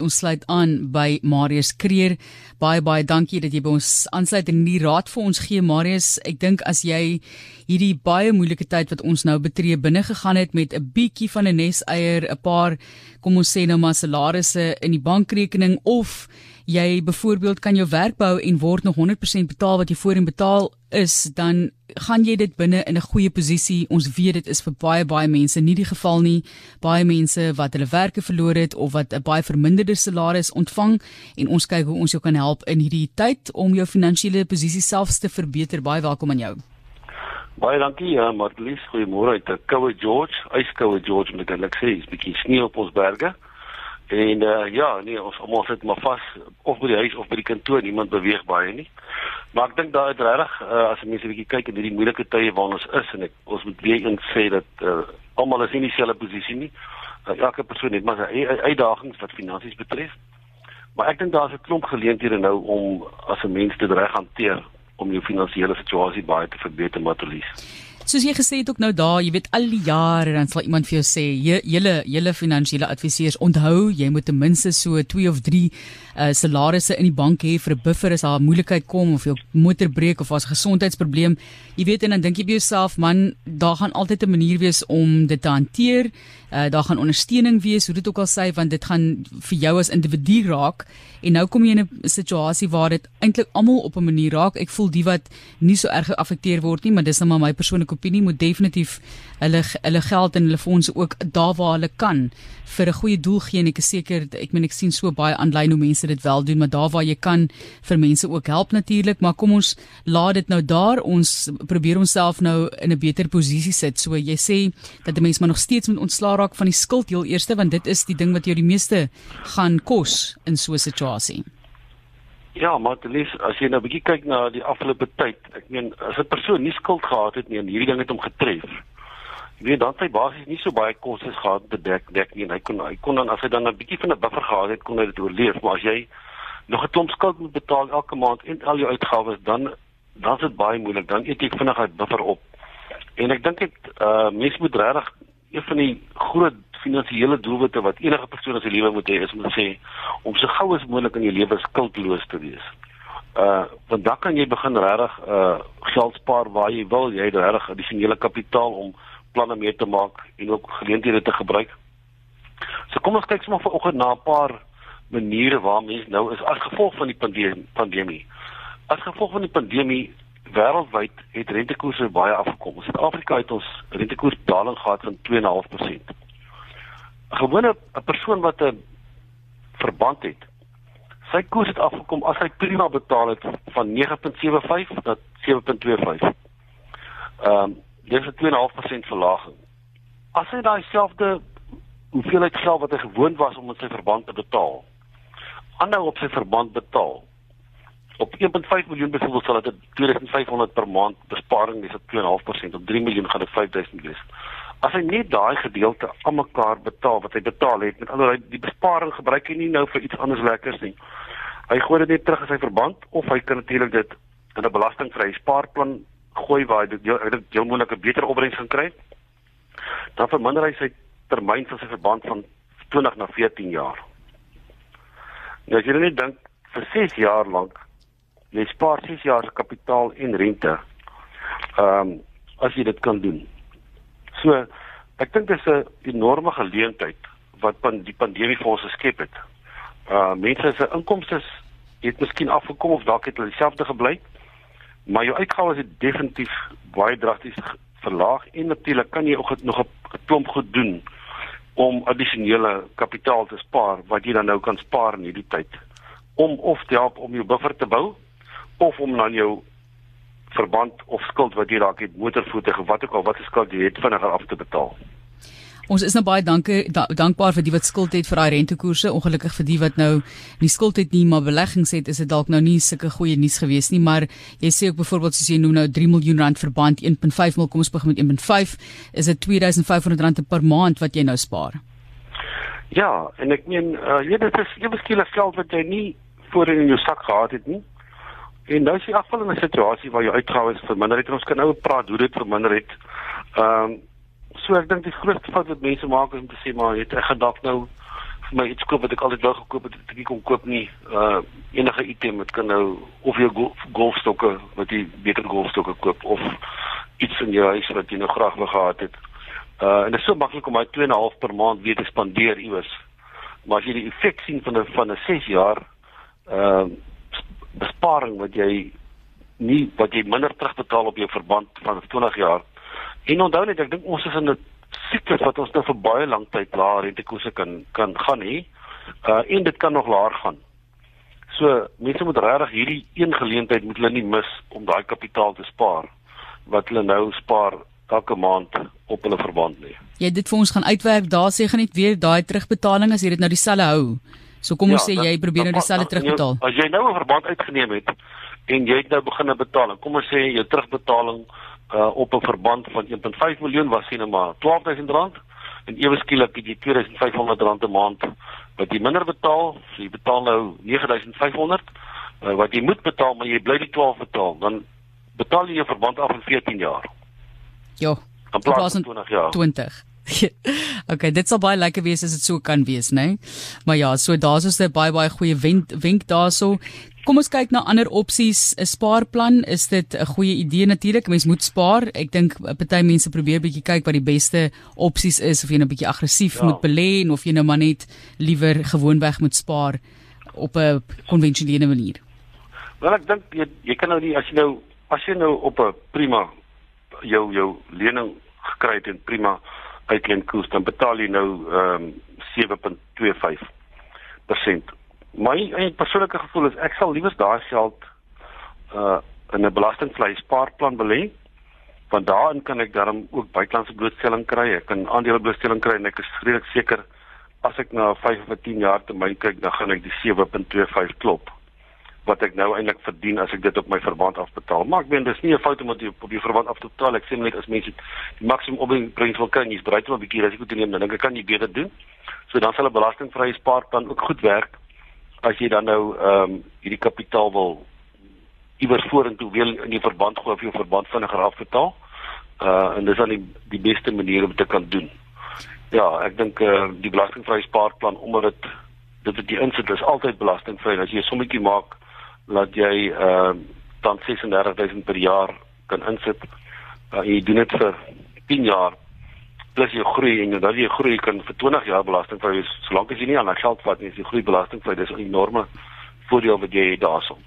Ons sluit aan by Marius Kreer. Baie baie dankie dat jy by ons aansluit en die raad vir ons gee Marius. Ek dink as jy hierdie baie moeilike tyd wat ons nou betree binne gegaan het met 'n bietjie van 'n neseier, 'n paar kom ons sê nou maar salarisse in die bankrekening of jy byvoorbeeld kan jou werk bou en word nog 100% betaal wat jy voorheen betaal is, dan gaan jy dit binne in 'n goeie posisie. Ons weet dit is vir baie baie mense nie die geval nie. Baie mense wat hulle werke verloor het of wat 'n baie verminderde salaris ontvang en ons kyk hoe ons jou kan help in hierdie tyd om jou finansiële posisie selfs te verbeter. Baie welkom aan jou. Baie dankie, ja, Marlies. Goeiemôre uit Koue George. Yskoue George moet ek sê, is bietjie sneeu op ons berge. En uh, ja, nee, ons almal sit maar vas of by die huis of by die kantoor, niemand beweeg baie nie. Maar ek dink daar is regtig uh, as mense 'n bietjie kyk in hierdie moeilike tye waarin ons is en ek ons moet weer eens sê dat uh, almal is nie in dieselfde posisie nie. Uh, elke persoon het maar sy uitdagings wat finansies betref. Maar ek dink daar's 'n klomp geleenthede nou om as 'n mens dit reg hanteer om jou finansiële situasie baie te verbeter, Matolies. Soos jy gesê het ook nou daar, jy weet al die jare dan sal iemand vir jou sê, julle julle finansiële adviseurs onthou, jy moet ten minste so 2 of 3 uh, salarisse in die bank hê vir 'n buffer as daar 'n moeilikheid kom of jou motor breek of as 'n gesondheidsprobleem. Jy weet en dan dink jy by jouself, man, daar gaan altyd 'n manier wees om dit te hanteer. Uh, daar gaan ondersteuning wees, hoe dit ook al sê, want dit gaan vir jou as individu raak. En nou kom jy in 'n situasie waar dit eintlik almal op 'n manier raak. Ek voel die wat nie so erg geaffekteer word nie, maar dis net maar my persoonlike opinie, moet definitief hulle hulle geld en hulle fondse ook daar waar hulle kan vir 'n goeie doel gee en ek is seker ek meen ek sien so baie aanlyn hoe mense dit wel doen, maar daar waar jy kan vir mense ook help natuurlik, maar kom ons laat dit nou daar. Ons probeer onsself nou in 'n beter posisie sit. So jy sê dat 'n mens maar nog steeds moet ontslaa raak van die skuld heel eerste want dit is die ding wat jou die meeste gaan kos in so 'n situasie. Ja, maar dit is as jy nou bietjie kyk na die afgelope tyd, ek meen as 'n persoon nie skuld gehad het nie en hierdie ding het hom getref. Jy weet dan sy basies nie so baie kostes gehad te dek dek nie en hy kon hy kon dan as hy dan 'n bietjie van 'n buffer gehad het, kon hy dit oorleef, maar as jy nog 'n klomp skuld moet betaal elke maand en al jou uitgawes dan dan is dit baie moeilik. Dan eet jy vinnig uit buffer op. En ek dink dit uh mens moet regtig een van die groot finansiële doelwitte wat enige persoon in sy lewe moet hê is om te sê om so gou as moontlik in jou lewe skuldloos te wees. Uh want dan kan jy begin regtig uh geld spaar waar jy wil, jy het regtig addisionele kapitaal om planne mee te maak en ook geleenthede te gebruik. So kom ons kyk sommer vanoggend na 'n paar maniere waar mense nou is as gevolg van die pandemie. pandemie. As gevolg van die pandemie wêreldwyd het rentekoerse baie afgekom. In Suid-Afrika het ons rentekoers daling gehad van 2.5%. gewone 'n persoon wat 'n verband het. Sy koers het afgekom as hy prima betaal het van 9.75 tot 7.25. Ehm um, dis 'n 2.5% verlaging. As hy daai selfde hoeveelheid geld wat hy gewoond was om met sy verband te betaal, aanhou op sy verband betaal. Op 1.5 miljoen byvoorbeeld sal dit 2500 per maand besparing wees op 2.5%, op 3 miljoen gaan dit 5000 wees as hy net daai gedeelte aan mekaar betaal wat hy betaal het met alhoewel hy die besparing gebruik hy nie nou vir iets anders lekkers nie. Hy gooi dit net terug in sy verband of hy kan natuurlik dit in 'n belastingvrye spaarplan gooi waar hy dit dit heel moontlik 'n beter opbrengs gaan kry. Dan verminder hy sy termyn van sy verband van 20 na 14 jaar. Nou as jy net dink vir 6 jaar lank jy spaar 6 jaar se kapitaal en rente. Ehm um, as jy dit kan doen. So ek dink dis 'n enorme geleentheid wat van die pandemie vir ons geskep het. Uh mense se inkomste het miskien afgekom of dalk het hulle dieselfde gebly. Maar jou uitgawes het definitief baie drasties verlaag en natuurlik kan jy ook nog 'n klomp goed doen om addisionele kapitaal te spaar wat jy dan nou kan spaar in hierdie tyd om of te help om jou buffer te bou of om dan jou verband of skuld wat jy dalk het motorvoertuig of wat ook al wat 'n skuld jy het vinniger af te betaal. Ons is nou baie dankie da, dankbaar vir die wat skuld het vir daai rentekoerse. Ongelukkig vir die wat nou nie skuld het nie, maar beleggings het, is dit dalk nou nie sulke goeie nuus gewees nie, maar jy sê ook byvoorbeeld soos jy noem nou 3 miljoen rand verband 1.5 mil kom ons begin met 1.5 is dit 2500 rand per maand wat jy nou spaar. Ja, en ek meen uh, jy dit is jy beskikbaar geld wat jy nie voorheen in jou sak gehad het nie. En nou is jy afval in 'n situasie waar jou uitgawes verminder het en ons kan nou praat hoe dit verminder het. Ehm um, so ek dink die grootste fout wat mense maak is om te sê maar het ek gedagte nou vir my iets koop wat ek altyd wou gekoop het, ek kon koop nie. Uh enige item, dit kan nou of jou golf, golfstokke wat jy beter golfstokke koop of iets in jou huis wat jy nou graag wou gehad het. Uh en dit is so maklik om hy 2.5 per maand weer te spandeer iewers. Maar as jy die effek sien van 'n van 'n 6 jaar uh besparing wat jy nie wat jy minder terugbetaal op jou verband van 20 jaar. En onthou net ek dink ons is in 'n siklus wat ons nou vir baie lank tyd laer rentekoerse kan kan gaan hê. Uh en dit kan nog laer gaan. So mense moet regtig hierdie een geleentheid moet hulle nie mis om daai kapitaal te spaar wat hulle nou spaar elke maand op hulle verband lê. Jy dit vir ons gaan uitwerk, daar sê gaan net weer daai terugbetaling as jy dit nou dieselfde hou. So kom ons ja, sê jy probeer nou dieselfde terugbetaal. As jy nou 'n verband uitgeneem het en jy het nou begin betaal, kom ons sê jou terugbetaling uh, op 'n verband van 1.5 miljoen was sien maar R12000 en ewe skielik het jy R2500 'n maand wat jy minder betaal, so jy betaal nou R9500 uh, wat jy moet betaal maar jy bly die 12 betaal, dan betaal jy jou verband af in 14 jaar. Ja. In plaas van 20 jaar. 20. okay, dit sal baie lekker wees as dit so kan wees, né? Nee? Maar ja, so daar's ons 'n baie baie goeie wenk wenk daarso. Kom ons kyk na ander opsies. 'n Spaarplan, is dit 'n goeie idee natuurlik. Mens moet spaar. Ek dink party mense probeer bietjie kyk wat die beste opsies is of jy nou bietjie aggressief ja. moet belê en of jy nou maar net liewer gewoonweg moet spaar op 'n konvensionele manier. Wel ek dink jy jy kan nou nie as jy nou as jy nou op 'n prima jou jou lening gekry het en prima uitleenkoers dan betaal jy nou ehm um, 7.25%. My persoonlike gevoel is ek sal liewer daai geld uh in 'n belastingvrye spaarplan belê want daarin kan ek dan ook buitelandse blootstelling kry. Ek kan aandele blootstelling kry en ek is redelik seker as ek na 5 of 10 jaar termyn kyk, dan gaan ek die 7.25 klop wat ek nou eintlik verdien as ek dit op my verband afbetaal. Maar ek meen dis nie 'n fout om dit op die verband af te betaal. Ek sê net as mense die maksimum opbrengs wil kry, jy's bereid om 'n bietjie risiko te neem, dan dink ek kan jy beter doen. So dan sal 'n belastingvrye spaarplan ook goed werk as jy dan nou ehm um, hierdie kapitaal wil iewers vorentoe wil in die verband gooi of jou verband vinniger afbetaal. Uh en dis dan die die beste manier om dit te kan doen. Ja, ek dink uh die belastingvrye spaarplan omdat dit dit wat jy insit is altyd belastingvry. As jy 'n sommetjie maak laat jy uh, dan 36000 per jaar kan insit. Uh, jy doen dit vir 10 jaar plus jy groei en dan jy groei kan vir 20 jaar belastingvry wees solank as jy nie aan geld vat nie, as jy groei belastingvry, dis 'n enorme voordeel wat jy het daarson.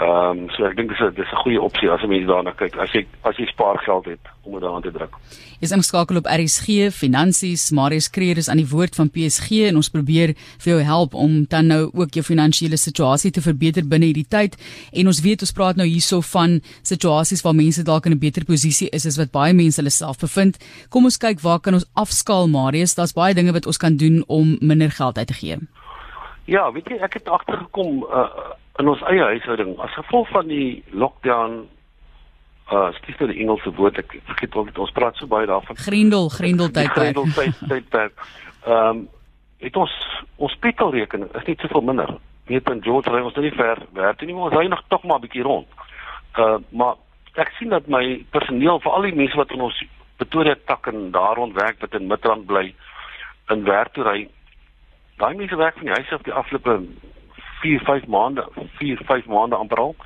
Ehm um, so ek dink dis 'n dis 'n goeie opsie as 'n mens daarna kyk. As jy as jy spaargeld het om dit daaraan te druk. Is ingeskakel op RSG Finansies. Marius Kreer is aan die woord van PSG en ons probeer vir jou help om dan nou ook jou finansiële situasie te verbeter binne hierdie tyd. En ons weet ons praat nou hierso van situasies waar mense dalk in 'n beter posisie is as wat baie mense hulle self bevind. Kom ons kyk waar kan ons afskaal Marius? Daar's baie dinge wat ons kan doen om minder geld uit te gee. Ja, weet jy, ek het agtergekom uh in ons eie huishouding as gevolg van die lockdown uh skiet nou die Engelse woord ek vergeet wat ons praat so baie daarvan. Grendel Grendel tydperk. Grendel tydperk. Ehm um, het ons ons petrolrekening is net soveel minder. Weet in George ry ons nou nie ver werk nie maar ons ry nog tog maar 'n bietjie rond. Uh maar ek sien dat my personeel vir al die mense wat in ons Pretoria tak en daar rond werk wat in Midrand bly in werk toe ry daai mense werk van die huis af die afgelope 4 5 maande 4 5 maande amper al.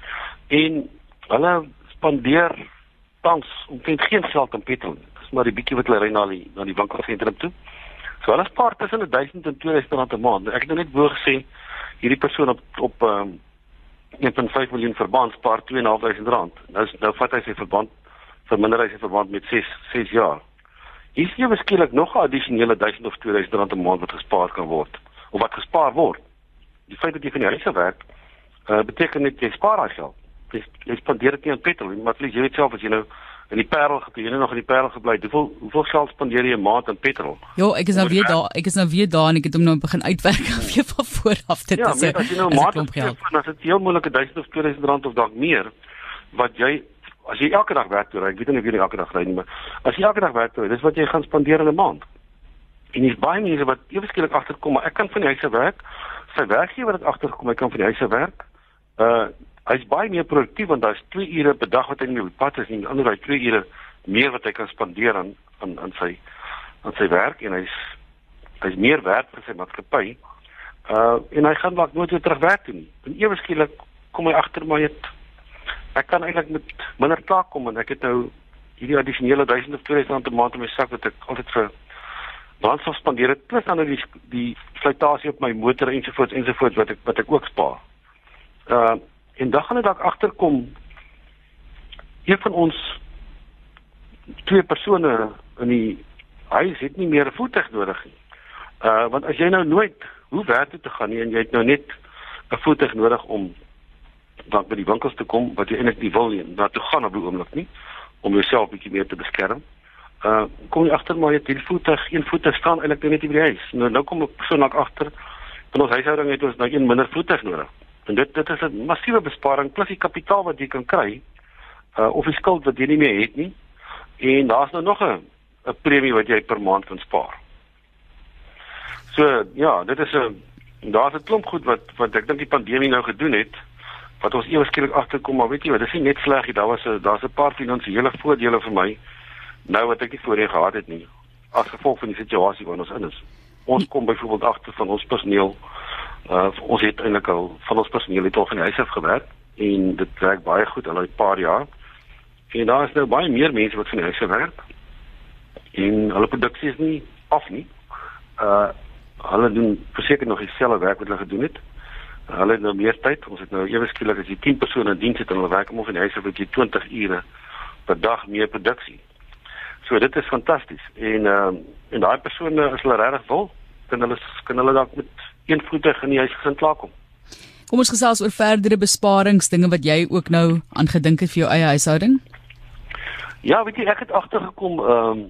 En hulle spandeer tans omtrent geen geld aan petrol dis maar die bietjie wat hulle ry na die na die winkelsentrum toe. So hulle spaar tussen 1000 en 2000 rand 'n maand. Ek het nou net wou gesê hierdie persoon op op um, 1.5 miljoen verband spaar 2.500 rand. Nou nou vat hy sy verband verminder hy sy verband met 6 6 jaar. Hier is jy beskiklik nog 'n addisionele 1000 of 2000 rand 'n maand wat gespaar kan word of wat gespaar word die feit dat jy van die huis af werk, uh, beteken net jy spaar daai geld. Jy, jy spandeer dit nie aan petrol nie, maar jy weet self as jy nou in die Parel gebly, jy nog in die Parel gebly, hoeveel hoeveel geld spandeer jy 'n maand aan petrol? Ja, ek is nou weer daar, ek is nou weer daar en ek het hom nou begin uitwerk af weer van voor af dit ja, is. Ja, as jy nou 'n maand het, dan is dit heel moeilike 1000 of 2000 rand of dalk meer wat jy as jy elke dag werk toe ry, ek weet nie of jy elke dag ry nie, maar as jy elke dag werk toe, dis wat jy gaan spandeer in 'n maand. En dis baie mense wat ewe skielik agterkom, maar ek kan van die huis af werk sy werkgewer het agtergekom hy kan van die huis af werk. Uh hy's baie meer produktief want daar's 2 ure per dag wat hy in die pad is en ander hy 2 ure meer wat hy kan spandeer aan aan aan sy aan sy werk en hy's hy's meer werd vir sy maatskappy. Uh en hy gaan dalk nooit weer terug werk toe nie. En ewe skielik kom hy agter maar het ek kan eintlik met minder taak kom en ek het nou hierdie addisionele 1000 of 2000 rand 'n maand in my sak wat ek altyd vir brandstof spandeer het plus dan nou die die fluitasie op my motor ensovoorts ensovoorts wat ek wat ek ook spaar. Uh en dan gaan dit dalk agterkom een van ons twee persone in die huis het nie meer 'n voertuig nodig nie. Uh want as jy nou nooit hoe werk dit te gaan nie en jy het nou net 'n voertuig nodig om dan by die winkels te kom wat jy eintlik nie wil nie, daar toe gaan op die oomblik nie om jouself bietjie meer te beskerm. Uh kom jy agter maar jy het voertuig, een voertuig staan eintlik net by die huis. Nou nou kom ek so net agter in ons huishouding het ons nou een minder voertuig nodig. En dit dit is 'n massiewe besparing plus die kapitaal wat jy kan kry uh of die skuld wat jy nie meer het nie. En daar's nou nog 'n 'n premie wat jy per maand kan spaar. So ja, dit is 'n daar's 'n klomp goed wat wat ek dink die pandemie nou gedoen het wat ons eers skielik agterkom maar weet jy wat, dis nie net sleg nie, daar was 'n daar's 'n paar finansiële voordele vir my nou wat ek nie voorheen gehad het nie as gevolg van die situasie waarin ons in is. Ons kom byvoorbeeld agter van ons personeel uh ons het eintlik al van ons personeel het al van die huis af gewerk en dit werk baie goed al 'n paar jaar. En daar is nou baie meer mense wat van die huis af werk. En hulle produksie is nie af nie. Uh hulle doen verseker nog dieselfde werk wat hulle gedoen het. Hulle het nou meer tyd. Ons het nou ewe skielik as jy 10 persone in diens het en hulle werk om of in die huis of jy 20 ure per dag meer produksie. So dit is fantasties. En ehm uh, en daai persone as hulle regtig wil, kan hulle kan hulle dalk met een voetig in die huis gesin klaarkom. Kom ons gesels oor verdere besparings, dinge wat jy ook nou aan gedink het vir jou eie huishouding. Ja, weet jy, ek het agtergekom ehm um,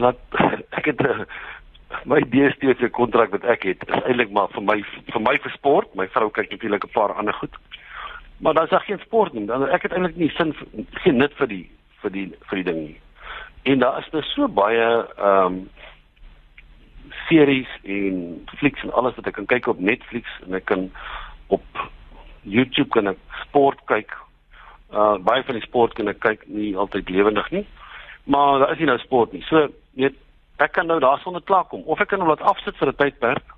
dat ek het uh, my DStv se kontrak wat ek het is eintlik maar vir my vir my vir sport. My vrou kyk natuurlik 'n paar ander goed. Maar dan is daar geen sport nie. Dan ek het eintlik nie sin geen nut vir die vir die vir die ding nie. En daar is nou so baie ehm um, series en flieks en alles wat ek kan kyk op Netflix en ek kan op YouTube kan ek sport kyk. Uh baie van die sport kan ek kyk nie altyd lewendig nie. Maar daar is nie nou sport nie. So weet ek kan nou daarsonder klaar kom of ek kan hom laat afsit vir 'n tydperk.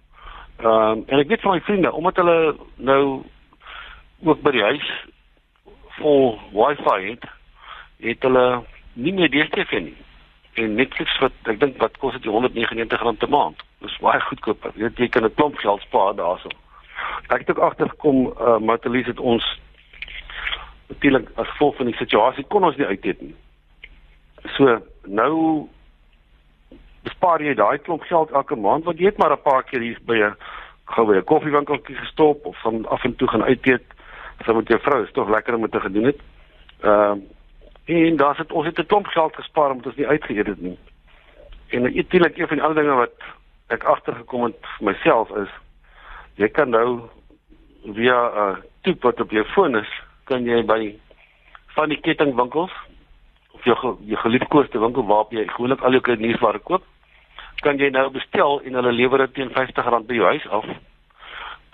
Ehm um, en ek weet van my vriende omdat hulle nou ook by die huis vol wifi het, het hulle nie meer DStv nie. En Netflix wat ek dink wat kos dit R199 per maand. Dis baie goedkoop. Jy weet jy kan 'n klomp geld spaar daarso. Ek het ook agtergekom uh Matalis het ons natuurlik as gevolg van die situasie kon ons nie uit dit nie. So nou bespaar jy daai klomp geld elke maand want jy het maar 'n paar keer hier by 'n gou by 'n koffiewinkeltjie gestop of van af en toe gaan uit eet. As met jou vrou is tog lekker om dit te gedoen het. Ehm uh, en daar's dit ons het 'n klomp geld gespaar omdat ons nie uitgeëet het nie. En natuurlik een van die ander dinge wat ek agtergekom het vir myself is jy kan nou via 'n uh, toep wat op jou foon is, kan jy by van die kettingwinkels of jou jou geliefkoeste winkel waar jy gewoonlik al jou kledingware koop, kan jy nou bestel en hulle lewer dit teen R50 by jou huis af.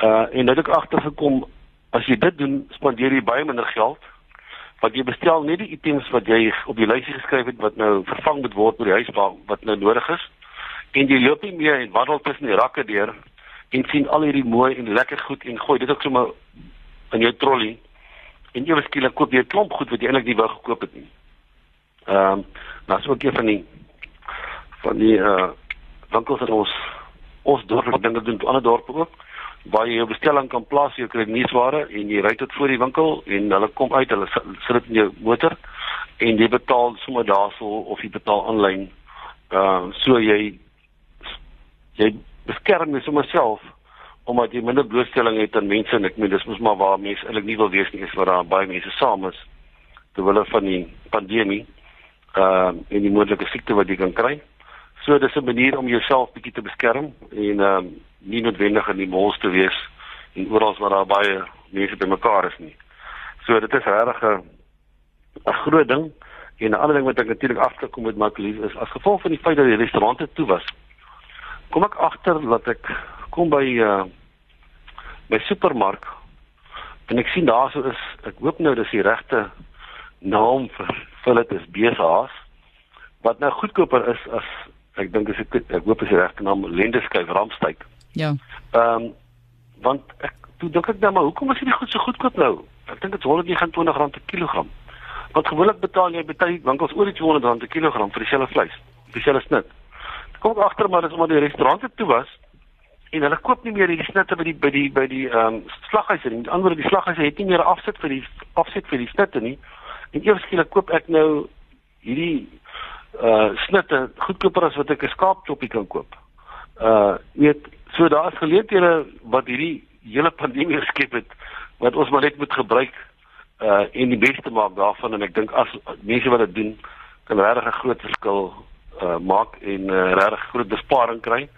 Uh en nou het ek agtergekom as jy dit doen, spandeer jy baie minder geld. Want jy bestel net die items wat jy op die lysie geskryf het wat nou vervang moet word by die huis waar wat nou nodig is. En jy loop nie meer en wandel tussen die rakke deur en sien al hierdie mooi en lekker goed en gooi dit ook sommer in jou trolley. En ewe skielik koop jy 'n klomp goed wat jy eintlik nie wou gekoop het nie. Ehm um, nou so 'n van die van die uh winkels in ons ons dorp wat dinge doen ander dorpe ook waar jy jou bestelling kan plaas jy kry nuusware en jy ry tot voor die winkel en hulle kom uit hulle sit dit in jou motor en jy betaal sommer daarso of jy betaal aanlyn uh so jy jy beskerm jy sommer self omdat jy minder blootstelling het aan mense en ek meen dis mos maar waar mense eintlik nie wil wees nie is waar daar baie mense saam is terwyl van die pandemie uh en die moontlike siekte wat jy kan kry. So dis 'n manier om jouself bietjie te beskerm en ehm um, nie noodwendig in die mos te wees en oral waar daar baie mense bymekaar is nie. So dit is regtig 'n groot ding en 'n ander ding wat ek natuurlik agterkom met Matlief is as gevolg van die feit dat die restaurante toe was. Kom ek agter dat ek kom by uh by supermark en ek sien daarso is ek hoop nou dis die regte naam vir vir dit is BSA's wat nou goedkoper is as Ek dink as ek ek hoop as die regte naam Lendeskyf Ramstein. Ja. Ehm um, want ek toe dink ek nou maar hoekom is hierdie goed so goedkoop nou? Ek dink dit is 129 rand per kilogram. Want gewoonlik betaal jy baie winkels oor die 200 rand per kilogram vir dieselfde vleis, dieselfde snit. Ek kom agter maar dis omdat die restaurante toe was en hulle koop nie meer hierdie snitte by die by die by die ehm um, slaghuise nie. Met ander woorde, die slaghuise het nie meer afset vir die afset vir die snitte nie. En eers skielik koop ek nou hierdie uh snitte goedkoper as wat ek 'n skaapchoppie kan koop. Uh weet so daar is geleenthede wat hierdie hele pandemie geskep het wat ons maar net moet gebruik uh en die beste maak daarvan en ek dink as mense wat dit doen kan regtig 'n groot verskil uh maak en uh, regtig groot besparing kry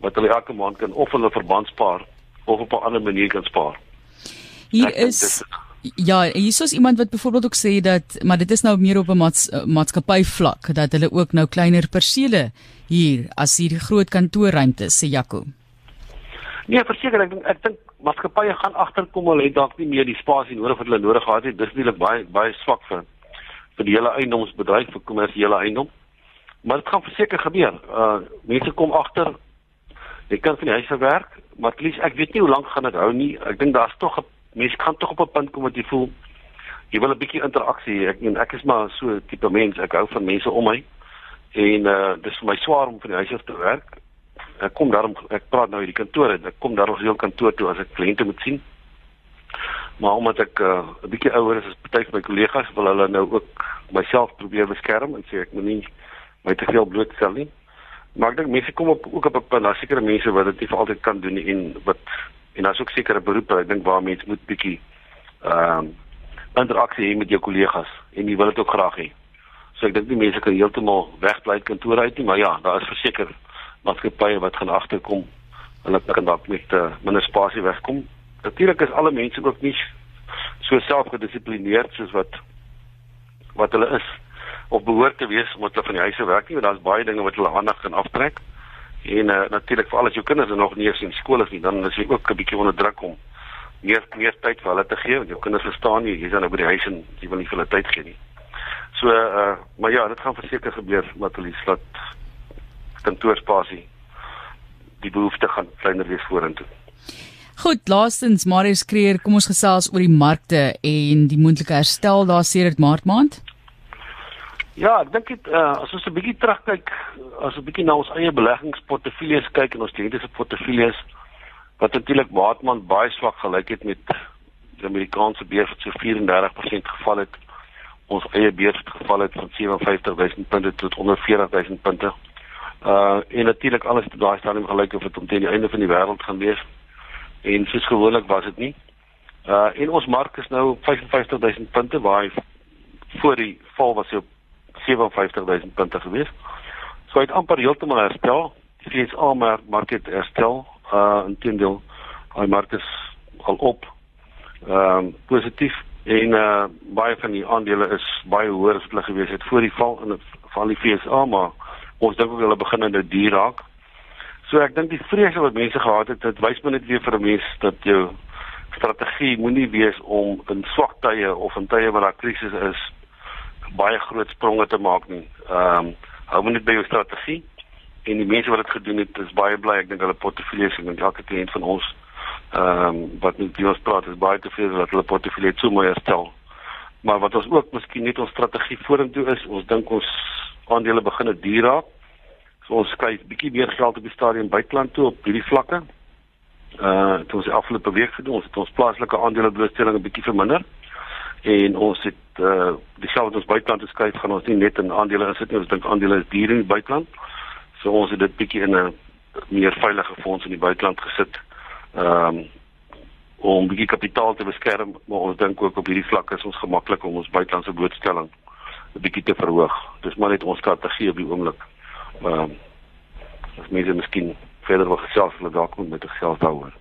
wat hulle elke maand kan of hulle verband spaar of op 'n ander manier kan spaar. Hier ek is dis, Ja, hier is iemand wat byvoorbeeld ook sê dat maar dit is nou meer op 'n maats, maatskappy vlak dat hulle ook nou kleiner persele hier as hierdie groot kantoorruimtes sê Jaco. Nee, verseker ek ek dink maatskappye gaan agterkom hulle het dalk nie meer die spasie nodig wat hulle nodig gehad het. Dis natuurlik baie baie swak vir vir die hele eiendomsbedryf vir kommersiële eiendom. Maar dit gaan verseker gebeur. Uh mense kom agter jy kan van die huis af werk, maar at least ek weet nie hoe lank gaan dit hou nie. Ek dink daar's tog 'n mense kan tog op 'n punt kom wat jy voel jy wil 'n bietjie interaksie. Ek en ek is maar so tipe mens. Ek hou van mense om my. En uh dis vir my swaar om van die huis af te werk. Ek kom daarom ek praat nou hierdie kantore. Ek kom daarom heel kantoor toe as ek kliënte moet sien. Maar omdat ek 'n uh, bietjie ouer is as party van my kollegas, wil hulle nou ook myself probeer beskerm en sê ek moet nie my te veel blootstel nie. Maar ek dink mense kom op ook op 'n punt, daar seker mense wat dit nie vir altyd kan doen en wat en daar's ook sekere beroepe ek dink waar mense moet bietjie ehm um, interaksie hê met jou kollegas en jy wil dit ook graag hê. So ek dink die mense kan heeltemal wegbly kantoor uit nie, maar ja, daar is verseker maatskappye wat gaan agterkom hulle kan dalk met uh, minder spasie wegkom. Natuurlik is alle mense ook nie so selfgedissiplineerd soos wat wat hulle is of behoort te wees omdat hulle van die huise werk nie, want daar's baie dinge wat hulle aandag kan aftrek. En uh, natuurlik vir al die jou kinders en nog nie eens in skool is nie, dan is jy ook 'n bietjie onder druk om meer meer tyd vir hulle te gee want jou kinders verstaan nie, jy's dan nou by die huis en jy wil nie vir hulle tyd gee nie. So uh maar ja, dit gaan verseker gebeur met hulle slot kantoorspasie. Die behoefte gaan kleiner wees vorentoe. Goed, laastens Marius Kreer, kom ons gesels oor die markte en die moontlike herstel daar sedert Maart maand. Ja, ek dink dit uh, as ons 'n bietjie terugkyk, as 'n bietjie na ons eie beleggingsportefeuilles kyk en ons kliënte se portefeuilles wat natuurlik Maatman baie swak gelyk het met die Amerikaanse beurs wat so 34% geval het. Ons eie beurs het geval het van 57000 punte tot onder 40000 punte. Uh en natuurlik alles te daai stadium gelyk of dit omtrent die einde van die wêreld gaan wees. En soos gewoonlik was dit nie. Uh en ons mark is nou 55000 punte waar hy voor die val was hy op 57000 punte gewees. So hy het amper heeltemal herstel. Die FSA mark het herstel. Uh intendeel hy mark is al op. Ehm um, positief en uh baie van die aandele is baie hoër as hulle gewees het voor die val in van die FSA, maar ons dink hulle begin nou duur raak. So ek dink die vrese wat mense gehad het, dit wys my net weer vir 'n mens dat jou strategie moenie wees om in swak tye of in tye waar daar krisis is baie groot spronge te maak nie. Ehm um, hou net by jou strategie en die mense wat dit gedoen het is baie bly. Ek dink hulle portefeuilles en elke kliënt van ons ehm um, wat met ons praat is baie tevrede dat hulle portefeulje so mooi herstel. Maar wat ons ook miskien net ons strategie vorentoe is, ons dink ons aandele begin duur raak. So ons kyk bietjie meer geld op die stadium buiteland toe op hierdie vlakke. Uh dit ons afgelope week gedoen, ons het ons plaaslike aandele blootstelling 'n bietjie verminder. En ons het uh dieselfde ons buiteland geskuif gaan ons nie net in aandele insit nie. Ons dink aandele is duur in die buiteland. So ons het dit bietjie in 'n meer veilige fonds in die buiteland gesit ehm um, om bietjie kapitaal te beskerm. Maar ons dink ook op hierdie vlak is ons gemaklik om ons buitelandse blootstelling bietjie te verhoog. Dis maar net ons strategie op die oomblik. Ehm um, as mense miskien verder wil gesels hulle dalk moet met gesels daaroor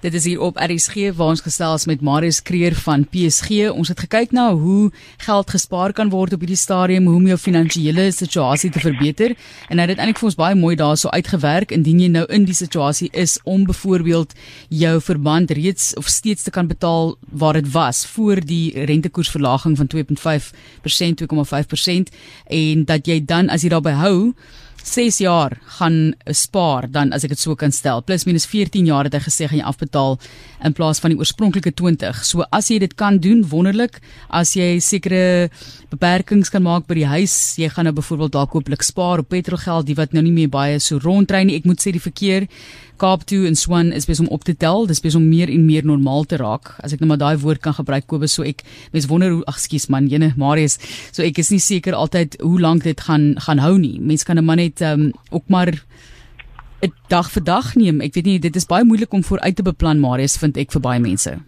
Dit is hier op RSG waar ons gesels met Marius Kreer van PSG. Ons het gekyk na hoe geld gespaar kan word op hierdie stadium hoe om jou finansiële situasie te verbeter en hy het eintlik vir ons baie mooi daarso uitgewerk indien jy nou in die situasie is om byvoorbeeld jou verband reeds of steeds te kan betaal waar dit was voor die rentekoersverlaging van 2.5% 2.5% en dat jy dan as jy daarby hou 6 jaar gaan spaar dan as ek dit so kan stel. Plus minus 14 jaar het hy gesê gaan jy afbetaal in plaas van die oorspronklike 20. So as jy dit kan doen, wonderlik. As jy sekere beperkings kan maak by die huis, jy gaan nou byvoorbeeld dalk kooplik spaar op petrolgeld, die wat nou nie meer baie so rondry nie. Ek moet sê die verkeer Kaap toe en Swan is besig om op te tel. Dis besig om meer en meer normaal te raak. As ek nou maar daai woord kan gebruik Kobus, so ek mens wonder hoe ag skus man, jene Marius, so ek is nie seker altyd hoe lank dit gaan gaan hou nie. Mens kan 'n man net um, ook maar 'n dag vir dag neem. Ek weet nie, dit is baie moeilik om vooruit te beplan Marius vind ek vir baie mense.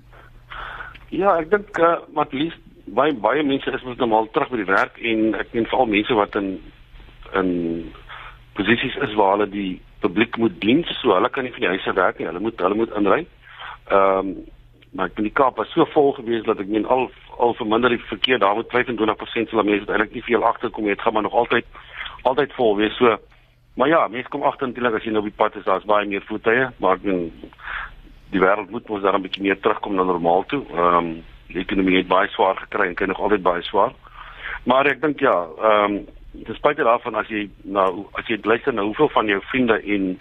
Ja, ek dink uh, wat lief baie baie mense is moet normaal terug by die werk en ek meen veral mense wat in in posisies is waar hulle die publiek moet dien, so hulle kan nie van die huise werk nie. Hulle moet hulle moet inry. Ehm um, maar in die Kaap was so vol gewees dat ek meen al al verminder die verkeer daar met 25% sal mense eintlik nie veel agterkom nie. Dit gaan maar nog altyd altyd vol wees. So maar ja, mense kom agter natuurlik as jy nou op die pad is, daar's baie meer voertuie, maar ek meen die wêreld moet mos daar 'n bietjie meer terugkom na normaal toe. Ehm um, die ekonomie het baie swaar gekry en kry nog altyd baie swaar. Maar ek dink ja, ehm um, ten spyte daarvan as jy nou as jy luister na hoeveel van jou vriende en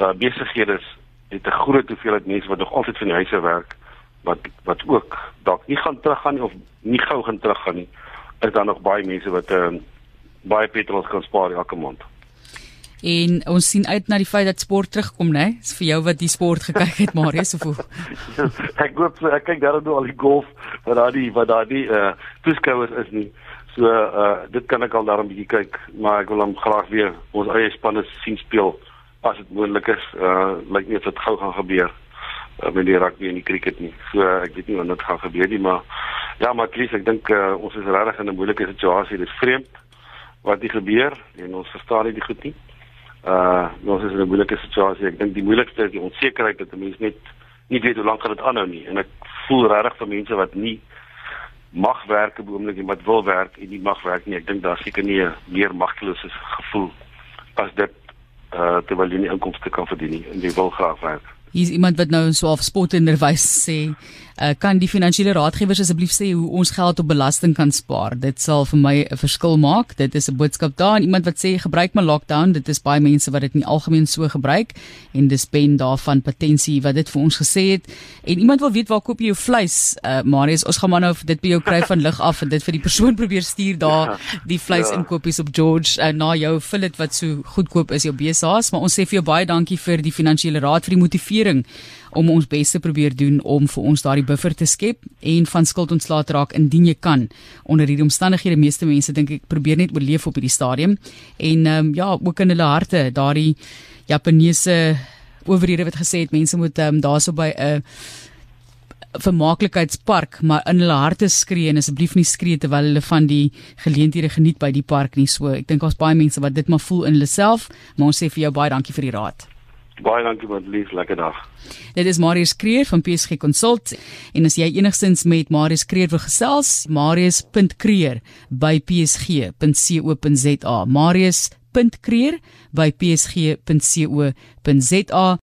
uh, besighede het 'n groot hoeveelheid mense wat nog altyd van die huise werk wat wat ook dalk nie gaan teruggaan nie of nie gou gaan teruggaan nie is daar nog baie mense wat uh, baie petrol kan spaar elke maand. En ons sien uit na die feit dat sport terugkom, né? Dis vir jou wat die sport gekyk het, Marius of hoe? ek hoop ek kyk daar nou al die golf wat daar die wat daar die uh toeskouers is nie. So uh dit kan ek al daar 'n bietjie kyk, maar ek wil hom graag weer ons eie spanne sien speel as dit moontlik is. Uh lyk nie of dit gou gaan gebeur uh, met die rugby en die cricket nie. So uh, ek weet nie wanneer dit gaan gebeur nie, maar ja, maar Chris, ek dink uh, ons is regtig in 'n moeilike situasie. Dit is vreemd wat hier gebeur en ons verstaan dit goed nie. Uh ons is in 'n moeilike situasie. Ek dink die moeilikste is die onsekerheid dat mense net nie weet hoe lank dit aanhou nie en ek voel regtig vir mense wat nie mag werk op oomblik en wat wil werk en nie mag werk nie. Ek dink daar seker nie 'n meer magtelose gevoel as dit uh terwyl jy nie inkomste kan verdien nie en jy wil graag werk. Hier is iemand wat nou so half spotinderwys sê, uh, kan die finansiële raadgewers asseblief sê hoe ons geld op belasting kan spaar? Dit sal vir my 'n verskil maak. Dit is 'n boodskap daar en iemand wat sê gebruik maar lockdown. Dit is baie mense wat dit nie algemeen so gebruik en dis ben daarvan potensie wat dit vir ons gesê het. En iemand wil weet waar koop jy jou vleis? Uh Marius, ons gaan maar nou dit by jou kry van lig af en dit vir die persoon probeer stuur daar ja, die vleis ja. inkopies op George uh, na jou fillet wat so goedkoop is jou BSA's, maar ons sê vir jou baie dankie vir die finansiële raad vir die motivering regering om ons bes te probeer doen om vir ons daardie buffer te skep en van skuld ontslae te raak indien jy kan. Onder hierdie omstandighede meeste mense dink ek probeer net oorleef op hierdie stadium. En um, ja ook in hulle harte daardie Japaneese owerhede wat gesê het mense moet um, daarso by 'n vermaaklikheidspark maar in hulle harte skree en asseblief nie skree terwyl hulle van die geleenthede geniet by die park nie. So ek dink daar's baie mense wat dit maar voel in hulle self maar ons sê vir jou baie dankie vir die raad Baie dankie met lief, lekker dag. Dit is Marius Kreer van PSG Consult en as jy enigstens met Marius Kreer wil gesels, marius.kreer@psg.co.za. marius.kreer@psg.co.za